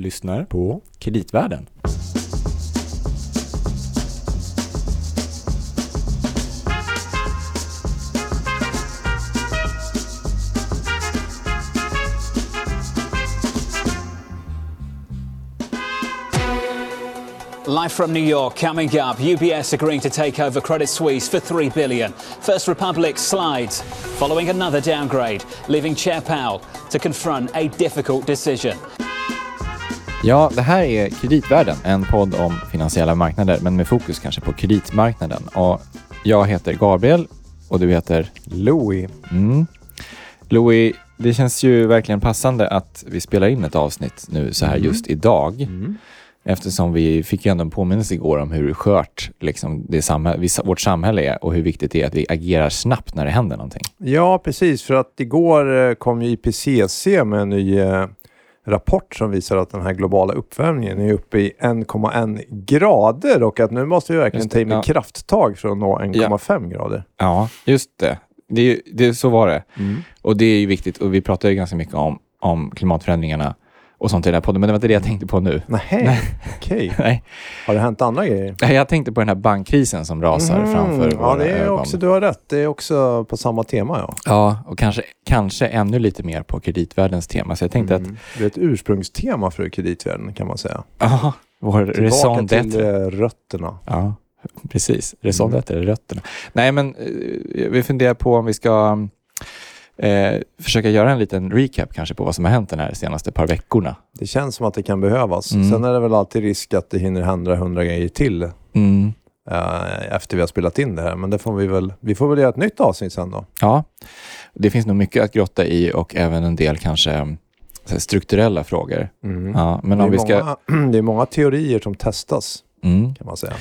lyssnar på Kreditvärlden. Live from New York, coming up, UBS agreeing to take over Credit Suisse for 3 billion. First Republic slides following another downgrade, leaving Chair Powell to confront a difficult decision. Ja, det här är Kreditvärlden, en podd om finansiella marknader, men med fokus kanske på kreditmarknaden. Och jag heter Gabriel och du heter? Louis. Mm. Louis, det känns ju verkligen passande att vi spelar in ett avsnitt nu så här Mm. just idag. Mm. Eftersom vi fick ju ändå en påminnelse igår om hur skört liksom, det samhälle, vårt samhälle är och hur viktigt det är att vi agerar snabbt när det händer någonting. Ja, precis. För att igår eh, kom ju IPCC med en ny eh, rapport som visar att den här globala uppvärmningen är uppe i 1,1 grader och att nu måste vi verkligen ta in ja. krafttag för att nå 1,5 grader. Ja, just det. det, det så var det. Och det är ju viktigt och vi pratar ju ganska mycket om, om klimatförändringarna och sånt i den här podden, men det var inte det jag tänkte på nu. Nej, okej. Nej, Har det hänt andra grejer? jag tänkte på den här bankkrisen som rasar Mhm. framför Ja, det är ögon. också, du har rätt. Det är också på samma tema, ja. Ja, och kanske, kanske ännu lite mer på kreditvärldens tema. Så jag tänkte Mm. Det är ett ursprungstema för kreditvärlden kan man säga. att, ja, vår raison Tillbaka till eh, rötterna. Ja, precis. Raison Mm. är rötterna. Nej, men eh, vi funderar på om vi ska eh, försöka göra en liten recap kanske på vad som har hänt den här senaste par veckorna. Det känns som att det kan behövas. Mm. Sen är det väl alltid risk att det hinner hända hundra grejer till Mm. eh, efter vi har spelat in det här. Men det får vi väl, vi får väl göra ett nytt avsnitt sen då. Ja, det finns nog mycket att grotta i och även en del kanske strukturella frågor. Mm. Ja, men det, om är vi ska... många, det är många teorier som testas Mm. kan man säga.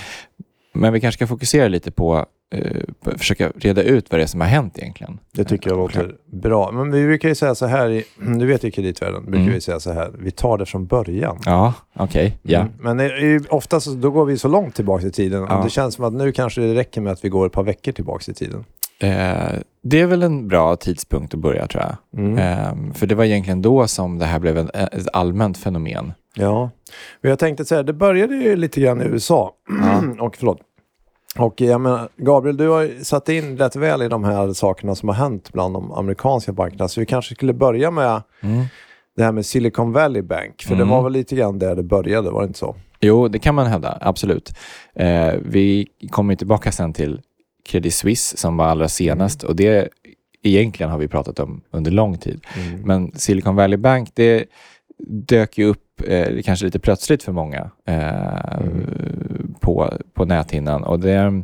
Men vi kanske ska fokusera lite på eh, försöka reda ut vad det är som har hänt egentligen. Det tycker jag låter bra. Men vi brukar ju säga så här, i, du vet i kreditvärlden, brukar Mm. vi säga så här, vi tar det från början. Ja, okej. Ja. Mm. Men det ju oftast så- då går vi så långt tillbaka i tiden. Ja. Och det känns som att nu kanske det räcker med att vi går ett par veckor tillbaka i tiden. Eh, det är väl en bra tidspunkt att börja tror jag. Mm. Eh, för det var egentligen då som det här blev en, ett allmänt fenomen. Ja, men jag tänkte säga, det började ju lite grann i USA. och förlåt. Och jag menar, Gabriel, du har satt in rätt väl i de här sakerna som har hänt bland de amerikanska bankerna. Så vi kanske skulle börja med Mm. det här med Silicon Valley Bank. För Mm. det var väl lite grann där det började, var det inte så? Jo, det kan man hävda, absolut. Eh, vi kommer tillbaka sen till Credit Suisse som var allra senast och det egentligen har vi pratat om under lång tid. Mm. Men Silicon Valley Bank, det dök ju upp eh, kanske lite plötsligt för många eh, på, på näthinnan. Och det,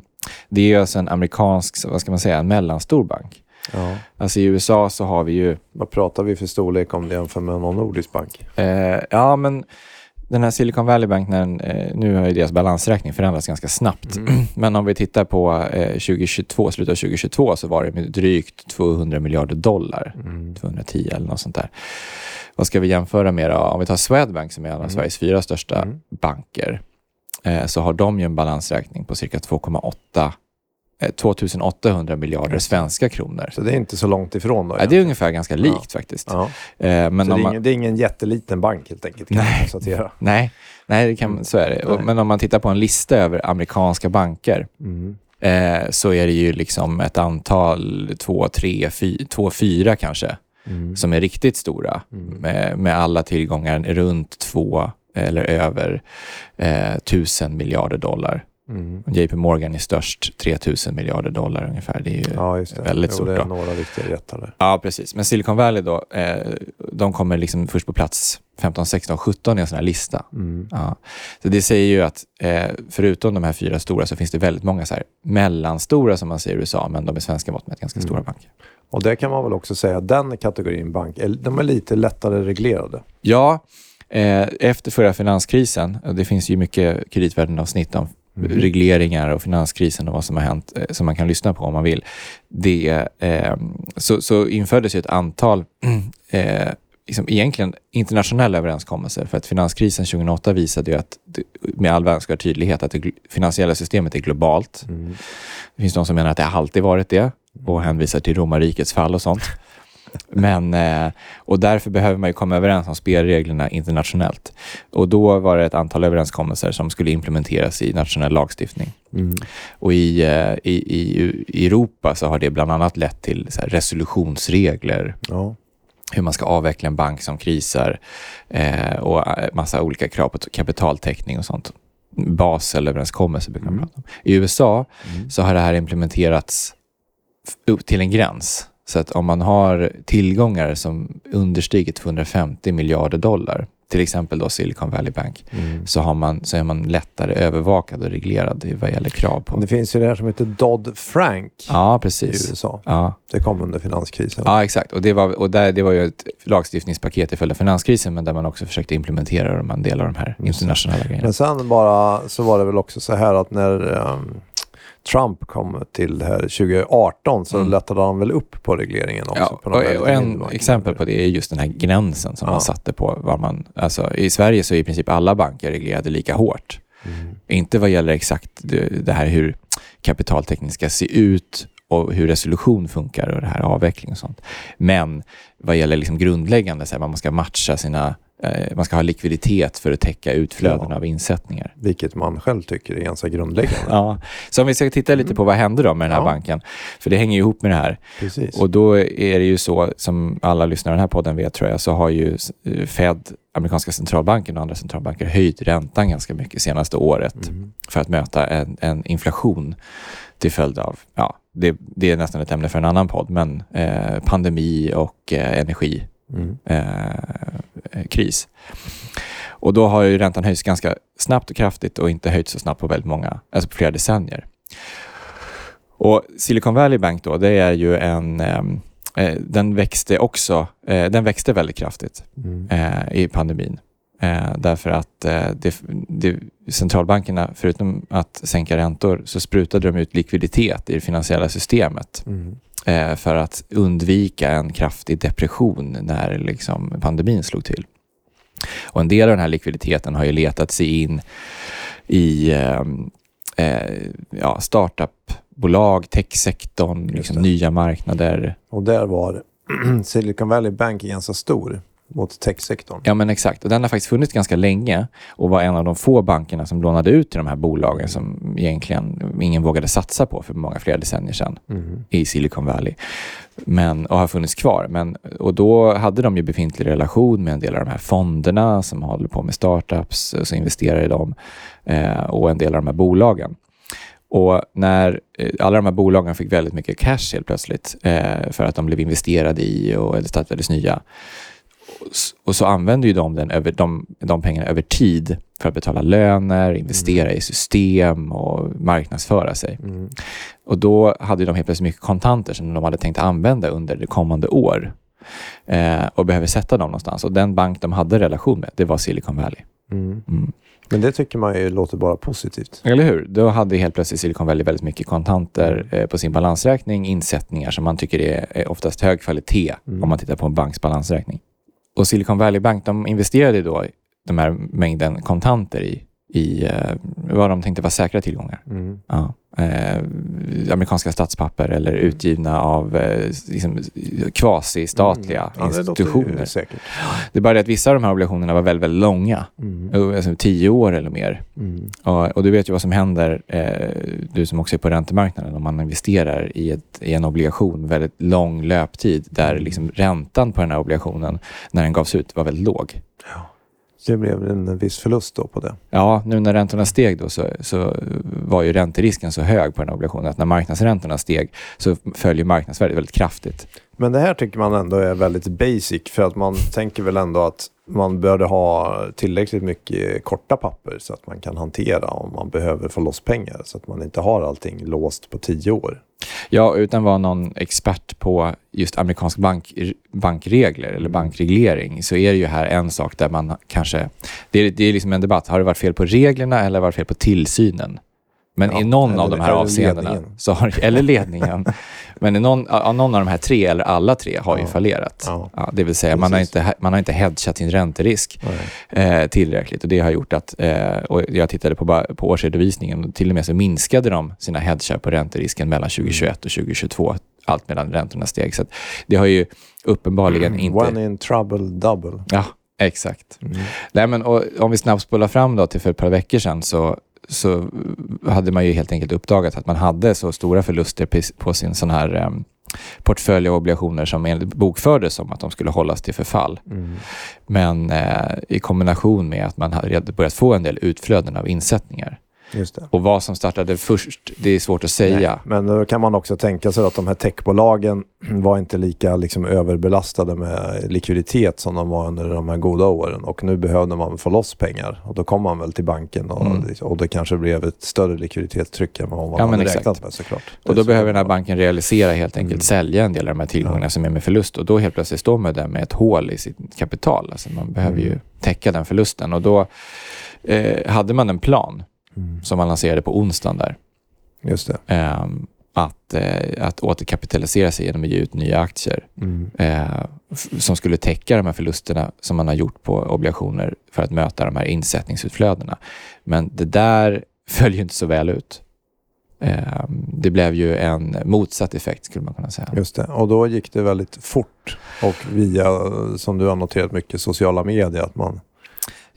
det är ju alltså en amerikansk, vad ska man säga, en mellanstor bank. Ja. Alltså i USA så har vi ju, Vad pratar vi för storlek om det jämfört med någon nordisk bank? eh, ja men den här Silicon Valley Bank, den, eh, nu har ju deras balansräkning förändrats ganska snabbt. Men om vi tittar på eh, 2022, slutet av 2022 så var det med drygt 200 miljarder dollar. Mm. 210 eller något sånt där. Vad ska vi jämföra med då? Om vi tar Swedbank som är en av Sveriges fyra största Mm. banker eh, så har de ju en balansräkning på cirka 2,8 eh, 2800 miljarder svenska kronor. Så det är inte så långt ifrån då? Ja, det är ungefär ganska likt faktiskt. ja. Eh, men det, är man, ingen, det är ingen jätteliten bank helt enkelt, kan Nej. konstatera. nej, nej det kan, så är det. Nej. men om man tittar på en lista över amerikanska banker Mm. eh, så är det ju liksom ett antal, två, tre, fy, två, fyra kanske, Mm. som är riktigt stora med, med alla tillgångar runt två eller över eh, tusen miljarder dollar. Mm. JP Morgan är störst, 3000 miljarder dollar ungefär. Det är ju Ja, det. väldigt jo, stort. det är då. några viktiga jättar där. Ja, precis. Men Silicon Valley då, eh, de kommer liksom först på plats 15, 16, 17 i en sån här lista. Mm. Ja. Så det säger ju att eh, förutom de här fyra stora så finns det väldigt många så här mellanstora som man säger i USA, men de är svenska mått med ganska stora banker. Och det kan man väl också säga, den kategorin bank, de är lite lättare reglerade. Ja, eh, efter förra finanskrisen, det finns ju mycket kreditvärdenavsnitt om regleringar och finanskrisen och vad som har hänt eh, som man kan lyssna på om man vill. Det, eh, så, så infördes ju ett antal eh, liksom egentligen internationella överenskommelser för att finanskrisen 2008 visade ju att med all önskvärd tydlighet att det finansiella systemet är globalt. Det finns de som menar att det alltid varit det och hänvisar till romarrikets fall och sånt. Men, eh, och därför behöver man ju komma överens om spelreglerna internationellt. Och då var det ett antal överenskommelser som skulle implementeras i nationell lagstiftning. Mm. Och i, eh, i, i, i Europa så har det bland annat lett till resolutionsregler, Ja. hur man ska avveckla en bank som krisar eh, och eh, massa olika krav på kapitaltäckning och sånt. Baselöverenskommelse brukar man Mm. prata om. I USA så har det här implementerats upp till en gräns. Så att om man har tillgångar som understiger 250 miljarder dollar, till exempel då Silicon Valley Bank, Mm. så, har man, så är man lättare övervakad och reglerad i vad gäller krav på... Det finns ju det här som heter Dodd-Frank Ja, i. USA. Ja, Det kom under finanskrisen. ja exakt. Och, det var, och där, det var ju ett lagstiftningspaket till följd av finanskrisen, men där man också försökte implementera en del av de här internationella grejerna. Men sen bara så var det väl också så här att när ehm, Trump kom till det här 2018 så Mm. lättade han väl upp på regleringen också. Ja, på och, och en exempel på det är just den här gränsen som Ja. man satte på vad man... Alltså, I Sverige så är i princip alla banker reglerade lika hårt. Mm. Inte vad gäller exakt det, det här hur kapitaltäckning ska se ut och hur resolution funkar och det här avveckling och sånt. Men vad gäller liksom grundläggande, så här, man ska matcha sina... Eh, man ska ha likviditet för att täcka utflöden Ja. av insättningar. Vilket man själv tycker är ganska grundläggande. Ja. Så om vi ska titta lite på vad hände då med den här Mm. Ja. banken, för det hänger ju ihop med det här. Precis. Och då är det ju så, som alla lyssnare i den här podden vet tror jag, så har ju eh, Fed, amerikanska centralbanken och andra centralbanker höjt räntan ganska mycket senaste året Mm. för att möta en, en inflation till följd av, ja, det, det är nästan ett ämne för en annan podd, men eh, pandemi och eh, energikris. Mm. Eh, kris. och då har ju räntan höjts ganska snabbt och kraftigt och inte höjts så snabbt på väldigt många, alltså på flera decennier. Och Silicon Valley Bank då, det är ju en, ehm, eh, den växte också, eh, den växte väldigt kraftigt Mm. eh, i pandemin. Eh, därför att eh, det, det, centralbankerna, förutom att sänka räntor, så sprutade de ut likviditet i det finansiella systemet Mm. Eh, för att undvika en kraftig depression när liksom, pandemin slog till. Och en del av den här likviditeten har ju letat sig in i ehm, eh, ja, startupbolag, techsektorn, liksom, nya marknader. Och där var Silicon Valley Bank ganska stor mot techsektorn. Ja, men exakt. Och den har faktiskt funnits ganska länge och var en av de få bankerna som lånade ut till de här bolagen som egentligen ingen vågade satsa på för många flera decennier sedan Mm. i Silicon Valley. Men, och har funnits kvar. Men, och då hade de ju befintlig relation med en del av de här fonderna som håller på med startups, och så investerar i dem eh, och en del av de här bolagen. Och när eh, alla de här bolagen fick väldigt mycket cash helt plötsligt eh, för att de blev investerade i och eller startades nya. Och så använde ju de den över, de, de pengarna över tid för att betala löner, investera i system och marknadsföra sig. Mm. Och då hade de helt plötsligt mycket kontanter som de hade tänkt använda under det kommande år. Eh, och behöver sätta dem någonstans. Och den bank de hade relation med, det var Silicon Valley. Mm. Mm. Men det tycker man ju låter bara positivt. Eller hur? Då hade helt plötsligt Silicon Valley väldigt mycket kontanter eh, på sin balansräkning, insättningar som man tycker är, är oftast hög kvalitet Mm. om man tittar på en banks balansräkning. Och Silicon Valley Bank, de investerade då den här mängden kontanter i, i eh, vad de tänkte vara säkra tillgångar. Mm. Ja. Eh, amerikanska statspapper eller utgivna av eh, liksom, kvasi-statliga Mm. Ja, det institutioner. säkert. Det är bara det att vissa av de här obligationerna var väldigt, väldigt långa. Mm. Eh, Alltså tio år eller mer. Mm. Och, och du vet ju vad som händer, eh, du som också är på räntemarknaden, om man investerar i, ett, i en obligation väldigt lång löptid där liksom räntan på den här obligationen när den gavs ut var väldigt låg. Det blev en viss förlust då på det. Ja, nu när räntorna steg då så, så var ju ränterisken så hög på den här obligationen att när marknadsräntorna steg så följer marknadsvärdet väldigt kraftigt. Men det här tycker man ändå är väldigt basic för att man tänker väl ändå att man började ha tillräckligt mycket korta papper så att man kan hantera om man behöver få loss pengar så att man inte har allting låst på tio år. Ja, utan vara någon expert på just amerikansk bank, bankregler eller bankreglering så är det ju här en sak där man kanske... Det är, det är liksom en debatt. Har det varit fel på reglerna eller har det varit fel på tillsynen? Men Ja, i någon av de här avseendena, ledningen. så har, eller ledningen, men i någon, någon av de här tre eller alla tre har ju Ja. fallerat. Ja. Ja, det vill säga, man har, inte, man har inte hedgat sin ränterisk eh, tillräckligt. Och det har gjort att, eh, och jag tittade på, på årsredovisningen och till och med så minskade de sina hedgar på ränterisken mellan 2021 och 2022 allt medan räntorna steg. Så det har ju uppenbarligen inte... One in trouble double. Ja, exakt. Mm. Nej, men, och, om vi snabbt spolar fram då till för ett par veckor sedan så, så hade man ju helt enkelt uppdagat att man hade så stora förluster på, sin sån här um, portfölj av obligationer som enligt bokfördes som att de skulle hållas till förfall. Mm. Men eh, i kombination med att man hade börjat få en del utflöden av insättningar. Och vad som startade först, det är svårt att säga. Nej, men då kan man också tänka sig att de här techbolagen var inte lika liksom överbelastade med likviditet som de var under de här goda åren. Och nu behövde man få loss pengar. Och då kom man väl till banken och, Mm. och det kanske blev ett större likviditetstryck än vad man Ja, hade exakt. räknat med såklart. Det Och då så behöver den här banken realisera helt enkelt, Mm. sälja en del av de här tillgångarna Ja. som är med förlust. Och då helt plötsligt står man där med ett hål i sitt kapital. Alltså man behöver ju Mm. täcka den förlusten. Och då eh, hade man en plan Mm. som man lanserade på onsdagen där. Just det. ehm, att, eh, att återkapitalisera sig genom att ge ut nya aktier Mm. eh, som skulle täcka de här förlusterna som man har gjort på obligationer för att möta de här insättningsutflödena. Men det där följer ju inte så väl ut. Eh, det blev ju en motsatt effekt skulle man kunna säga. Just det. Och då gick det väldigt fort. Och via, som du har noterat mycket, sociala medier. Att man,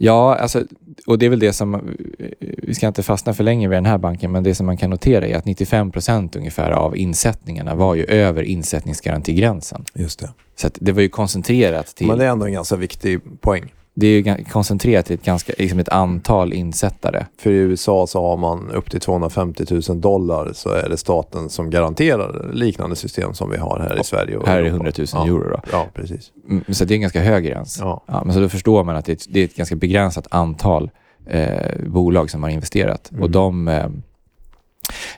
Ja, alltså, och det är väl det som, vi ska inte fastna för länge vid den här banken, men det som man kan notera är att 95 procent ungefär av insättningarna var ju över insättningsgarantigränsen. just det. Så det var ju koncentrerat till... Men det är ändå en ganska viktig poäng. Det är koncentrerat till ett, ganska, liksom ett antal insättare. För i USA så har man upp till 250 000 dollar så är det staten som garanterar liknande system som vi har här i Sverige. Och Här är det Europa. 100 000 ja. euro. Då. Ja, precis. Mm, Så det är en ganska hög gräns. Ja. Ja, men så då förstår man att det är ett, det är ett ganska begränsat antal eh, bolag som har investerat. Mm. Och de... Eh,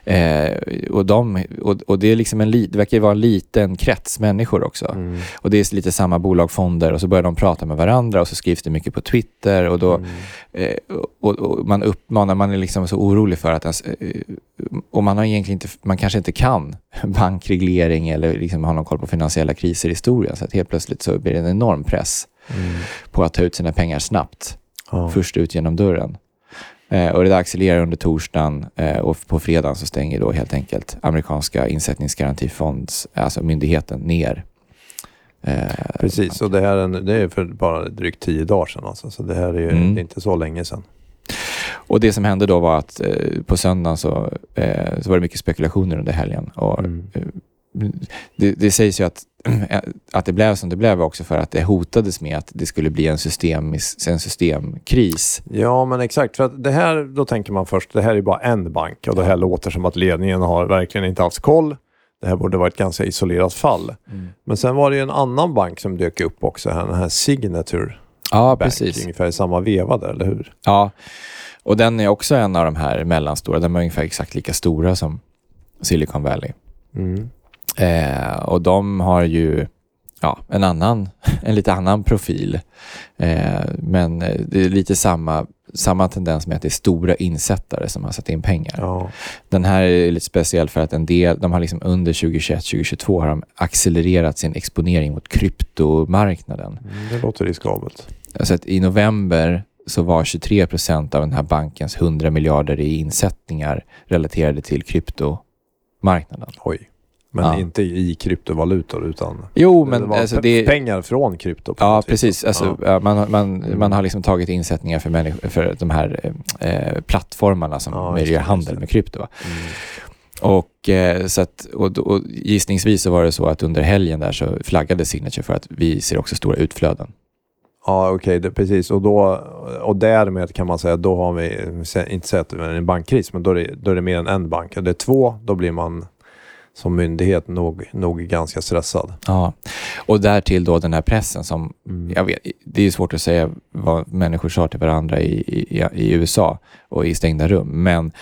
eh, och, de och, och det, är liksom en det verkar vara en liten krets människor också. Mm. Och det är lite samma bolagfonder och så börjar de prata med varandra och så skrivs det mycket på Twitter och då Mm. eh, och, och man uppmanar, man är liksom så orolig för att ens, eh, och man har egentligen inte, man kanske inte kan bankreglering eller liksom har någon koll på finansiella kriser i historien så att helt plötsligt så blir det en enorm press Mm. på att ta ut sina pengar snabbt, Ja. först ut genom dörren. Eh, och det där accelererar under torsdagen eh, och på fredagen så stänger då helt enkelt amerikanska insättningsgarantifonds, alltså myndigheten, ner. Eh, Precis, och det här det är för bara drygt tio dagar sedan. Alltså. Så det här är ju Mm. det är inte så länge sedan. Och det som hände då var att eh, på söndagen så, eh, så var det mycket spekulationer under helgen. Och, Mm. eh, det, det sägs ju att, att det blev som det blev också för att det hotades med att det skulle bli en, systemis, en systemkris. Ja, men exakt. För att det här, då tänker man först, det här är bara en bank och det här låter som att ledningen har verkligen inte haft koll. Det här borde vara ett ganska isolerat fall. Men sen var det ju en annan bank som dök upp också, här, den här Signature Ja, Bank, precis. ungefär i samma veva där, eller hur? Ja, och den är också en av de här mellanstora. Den är ungefär exakt lika stora som Silicon Valley. Mm. Eh, och de har ju ja, en annan, en lite annan profil. Eh, men eh, det är lite samma, samma tendens med att det är stora insättare som har satt in pengar. Ja. Den här är lite speciell för att en del, de har liksom under 2021-2022 har de accelererat sin exponering mot kryptomarknaden. Mm, det låter riskabelt. Alltså att i november så var 23 procent av den här bankens 100 miljarder i insättningar relaterade till kryptomarknaden. Oj. Men Ja. inte i kryptovalutor utan Jo, men alltså det... pengar från krypto. Ja, precis. Alltså, Ja. man, man, man har liksom tagit insättningar för, människor, för de här eh, plattformarna som Ja, med just det, gör just handel med krypto. Mm. Och, eh, så att, och, och gissningsvis så var det så att under helgen där så flaggade Signature för att vi ser också stora utflöden. Ja, okej, det- precis. Och, då, och därmed kan man säga, då har vi, inte sett är en bankkris, men då är, det, då är det mer än en bank. Och det är två, då blir man som myndighet nog, nog ganska stressad. Ja. Och därtill då den här pressen som, Mm. jag vet, det är svårt att säga vad människor sa till varandra i, i, i USA och i stängda rum, men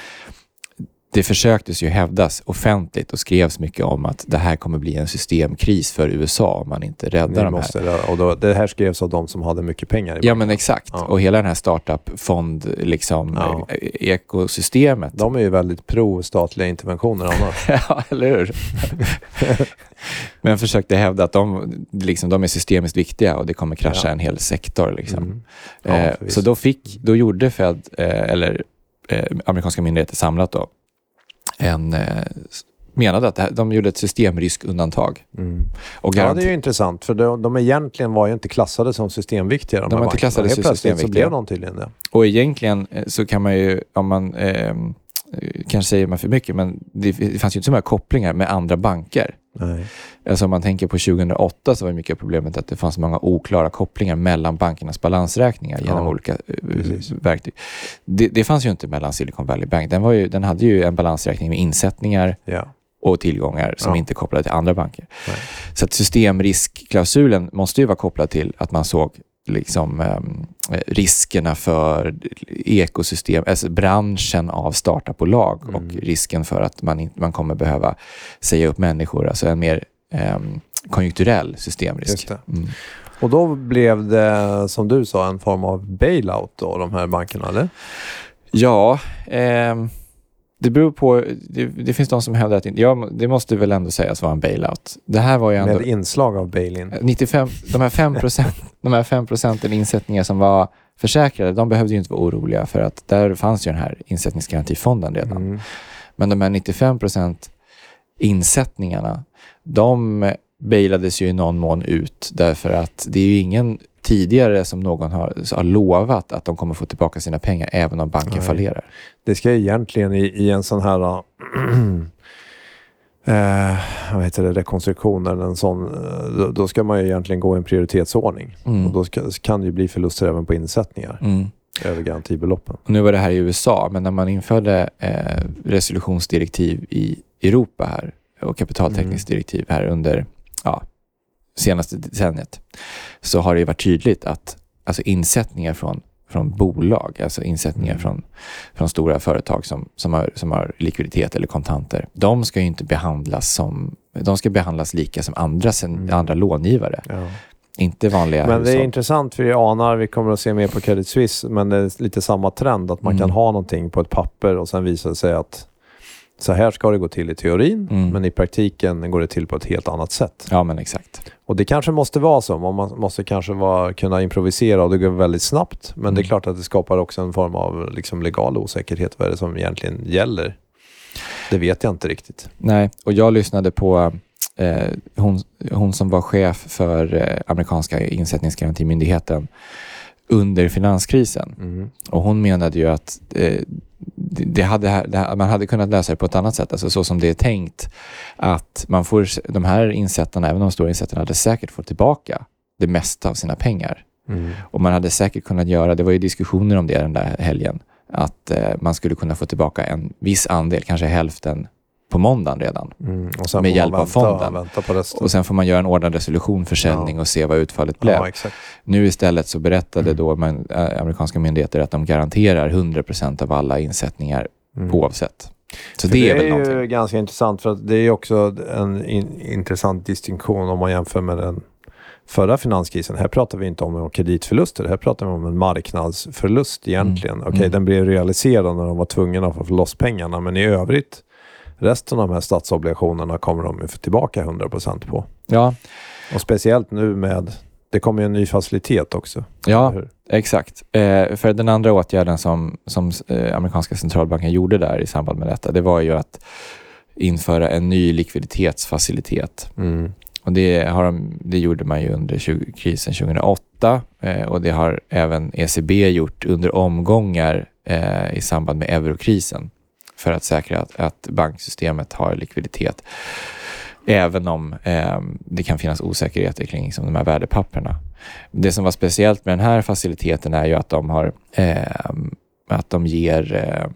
det försöktes ju hävdas offentligt och skrevs mycket om att det här kommer bli en systemkris för USA om man inte räddar Ni de här. röra- och då, det här skrevs av de som hade mycket pengar i Ja men exakt. Ja. Och hela den här startup-fond, liksom, Ja. eh, ekosystemet. De är ju väldigt pro statliga interventioner annars. ja, eller hur? men försökte hävda att de, liksom, de är systemiskt viktiga och det kommer krascha Ja. en hel sektor. Liksom. Mm. Eh, så då, fick, då gjorde Fed, eh, eller eh, amerikanska myndigheter samlat då, en, eh, menade att här, de gjorde ett systemriskundantag. Och Ja, det är ju intressant. För de, de egentligen var ju inte klassade som systemviktiga. De, De var inte klassade Helt som plötsligt så systemviktiga. blev de tydligen det. Och egentligen eh, så kan man ju, om man eh, kanske säger man för mycket, men det, det fanns ju inte så många kopplingar med andra banker. Nej. Alltså om man tänker på 2008 så var mycket problemet att det fanns många oklara kopplingar mellan bankernas balansräkningar genom Ja, olika eh, precis. verktyg. Det, det fanns ju inte mellan Silicon Valley Bank. Den, var ju, den hade ju en balansräkning med insättningar Ja. och tillgångar som Ja. inte kopplade till andra banker. Nej. Så att systemriskklausulen måste ju vara kopplad till att man såg liksom, eh, riskerna för ekosystem, alltså branschen av startupbolag och Mm. risken för att man, man kommer behöva säga upp människor. Alltså en mer ehm, konjunkturell systemrisk. Mm. Och då blev det, som du sa, en form av bailout då, de här bankerna, eller? Ja, ehm, det beror på. Det, det finns de som hävdar att inte- ja, det måste väl ändå sägas vara en bailout. Det här var ju ändå... Med inslag av bail-in. 95, de här 5% de här 5 procenten insättningar som var försäkrade, de behövde ju inte vara oroliga för att där fanns ju den här insättningsgarantifonden redan. Mm. Men de här 95 procent insättningarna, de bailades ju i någon mån ut därför att det är ju ingen tidigare som någon har, har lovat att de kommer få tillbaka sina pengar även om banken Nej. fallerar. Det ska egentligen i, i en sån här eh, vad heter det, rekonstruktion eller en sån, eh, då, då ska man ju egentligen gå i en prioritetsordning. Mm. Och då ska, kan det ju bli förluster även på insättningar Mm. över garantibeloppen. Nu var det här i USA, men när man införde eh, resolutionsdirektiv i Europa här och kapitaltäckningsdirektiv här under ja, senaste decenniet så har det varit tydligt att alltså insättningar från, från bolag, alltså insättningar Mm. från, från stora företag som, som, har, som har likviditet eller kontanter, de ska ju inte behandlas som de ska behandlas lika som andra, sen, Mm. andra långivare. Ja. Inte vanliga Men det är intressant för vi anar, vi kommer att se mer på Credit Suisse, men det är lite samma trend att man Mm. kan ha någonting på ett papper och sen visar det sig att så här ska det gå till i teorin, Mm. men i praktiken går det till på ett helt annat sätt. Ja, men exakt. Och det kanske måste vara så, man må- måste kanske vara, kunna improvisera och det går väldigt snabbt. Men det är Mm. klart att det skapar också en form av liksom, legal osäkerhet. Vad är det som egentligen gäller? Det vet jag inte riktigt. Nej, och jag lyssnade på eh, hon, hon som var chef för eh, amerikanska insättningsgarantimyndigheten under finanskrisen. Mm. Och hon menade ju att eh, det, hade, det, här- man hade kunnat lösa det på ett annat sätt, alltså så som det är tänkt. Att man får, de här insättarna, även de stora insättarna, hade säkert fått tillbaka det mesta av sina pengar. Mm. Och man hade säkert kunnat göra, det var ju diskussioner om det den där helgen, att eh, man skulle kunna få tillbaka en viss andel, kanske hälften, på måndagen redan. Mm. Och Med hjälp av fonden. På resten. Och sen får man göra en ordnad resolution, försäljning Ja. och se vad utfallet blev. ja. Nu istället så berättade Mm. då man, äh, amerikanska myndigheter att de garanterar 100% av alla insättningar Mm. oavsett. Så För det är ju någonting. ganska intressant för att det är också en in, intressant distinktion om man jämför med den förra finanskrisen. Här pratar vi inte om kreditförluster. Här pratar vi om en marknadsförlust egentligen. Mm. Okej, Mm. den blev realiserad när de var tvungna att få loss pengarna. Men i övrigt, resten av de här statsobligationerna kommer de ju tillbaka 100% på. Ja, Och speciellt nu med, det kommer ju en ny facilitet också. ja exakt. Eh, för den andra åtgärden som, som eh, amerikanska centralbanken gjorde där i samband med detta, det var ju att införa en ny likviditetsfacilitet. Mm. Och det, har de, det gjorde man ju under 20, krisen 2008 eh, och det har även ECB gjort under omgångar eh, i samband med eurokrisen för att säkra att, att banksystemet har likviditet. Även om eh, det kan finnas osäkerheter kring liksom, de här värdepapperna. Det som var speciellt med den här faciliteten är ju att de har eh, att de ger... Eh,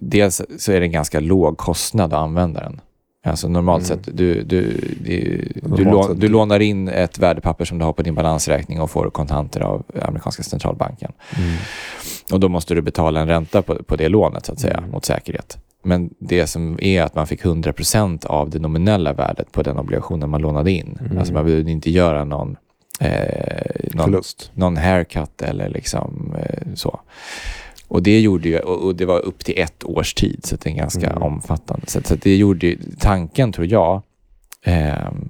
dels så är det en ganska låg kostnad att använda den. Alltså normalt Mm. sett, du, du, du, du, Normalt lå, sett, du lånar in ett värdepapper som du har på din balansräkning och får kontanter av amerikanska centralbanken. Mm. Och då måste du betala en ränta på, på det lånet så att säga, Mm. mot säkerhet. Men det som är att man fick 100% av det nominella värdet på den obligationen man lånade in. Mm. Alltså man behövde inte göra någon, eh, någon någon haircut eller liksom eh, så. Och det gjorde ju, och det var upp till ett års tid, så det är ganska Mm. omfattande. Så, så det gjorde tanken tror jag, ehm,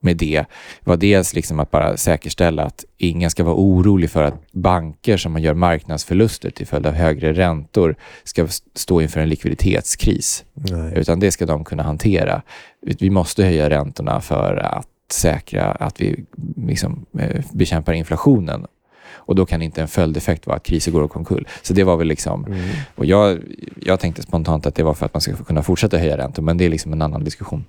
med det var dels liksom att bara säkerställa att ingen ska vara orolig för att banker som gör marknadsförluster till följd av högre räntor ska stå inför en likviditetskris. Nej. Utan det ska de kunna hantera. Vi måste höja räntorna för att säkra att vi liksom, eh, bekämpar inflationen. Och då kan inte en följdeffekt vara att kriser går omkull. Så det var väl liksom... Mm. Och jag, jag tänkte spontant att det var för att man ska kunna fortsätta höja räntor, men det är liksom en annan diskussion.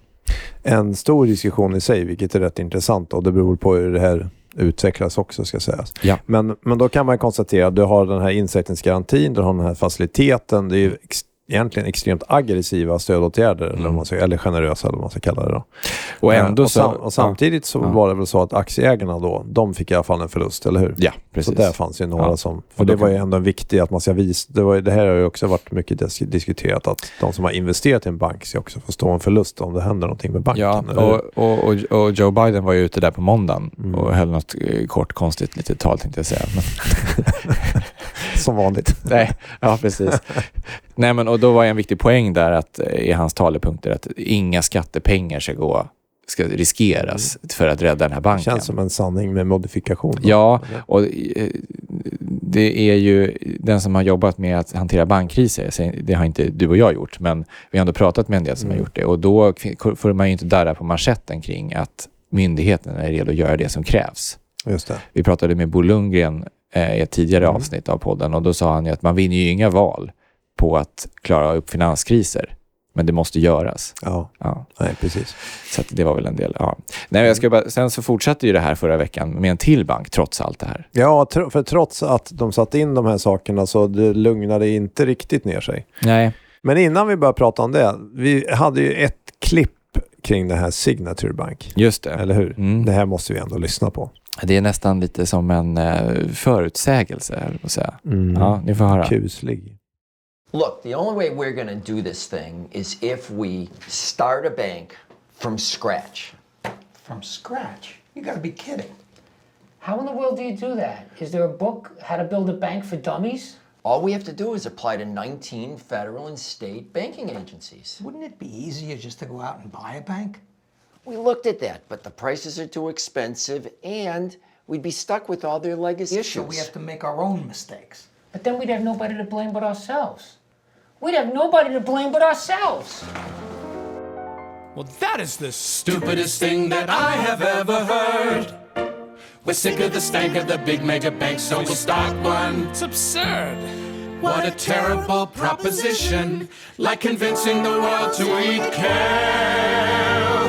En stor diskussion i sig, vilket är rätt intressant och det beror på hur det här utvecklas också ska sägas. Ja. Men, men då kan man konstatera att du har den här insättningsgarantin, du har den här faciliteten. Det är egentligen extremt aggressiva stödåtgärder, eller, om man ska, eller generösa eller vad man ska kalla det. Då. Och ändå och, så... sam, och samtidigt så Ja. var det väl så att aktieägarna då, de fick i alla fall en förlust, eller hur? Ja, precis. Så där fanns ju några Ja. som... Och För det var ju ändå en viktig att man ska visa... Det, var, det här har ju också varit mycket dis diskuterat att de som har investerat i en bank ska också få stå en förlust om det händer någonting med banken. Ja, eller och, och, och, och Joe Biden var ju ute där på måndagen Mm. och höll något eh, kort konstigt litet tal tänkte jag säga. Som vanligt. nej, ja precis. nej, men och då var en viktig poäng där att, eh, i hans talepunkter att inga skattepengar ska gå ska riskeras för att rädda den här banken. Känns som en sanning med modifikation. då. Ja, och eh, det är ju den som har jobbat med att hantera bankkriser. Det har inte du och jag gjort, men vi har ändå pratat med en del som Mm. har gjort det. Och då får man ju inte darra på manschetten kring att myndigheten är redo att göra det som krävs. Just det. Vi pratade med Bo Lundgren eh, i ett tidigare Mm. avsnitt av podden och då sa han ju att man vinner ju inga val på att klara upp finanskriser. Men det måste göras. Ja, Ja. nej precis. Så det var väl en del. Ja. Nej, jag ska bara, sen så fortsatte ju det här förra veckan med en till bank trots allt det här. Ja, tr- för trots att de satte in de här sakerna så det lugnade inte riktigt ner sig. Nej. Men innan vi börjar prata om det, vi hade ju ett klipp kring det här Signature Bank. Just det. Eller hur? Mm. Det här måste vi ändå lyssna på. Det är nästan lite som en eh, förutsägelse, säga. Mm. Ja, ni får höra. Kuslig. Look, the only way we're going to do this thing is if we start a bank from scratch. From scratch? You gotta be kidding. How in the world do you do that? Is there a book, How to Build a Bank for Dummies? All we have to do is apply to 19 federal and state banking agencies. Wouldn't it be easier just to go out and buy a bank? We looked at that, but the prices are too expensive and we'd be stuck with all their legacy So issues. we have to make our own mistakes. But then we'd have nobody to blame but ourselves. We'd have nobody to blame but ourselves. Well, that is the stupidest thing that I have ever heard. We're sick of the stank of the big mega banks, so we'll start one. It's absurd. What a terrible proposition, like convincing the world to eat kale.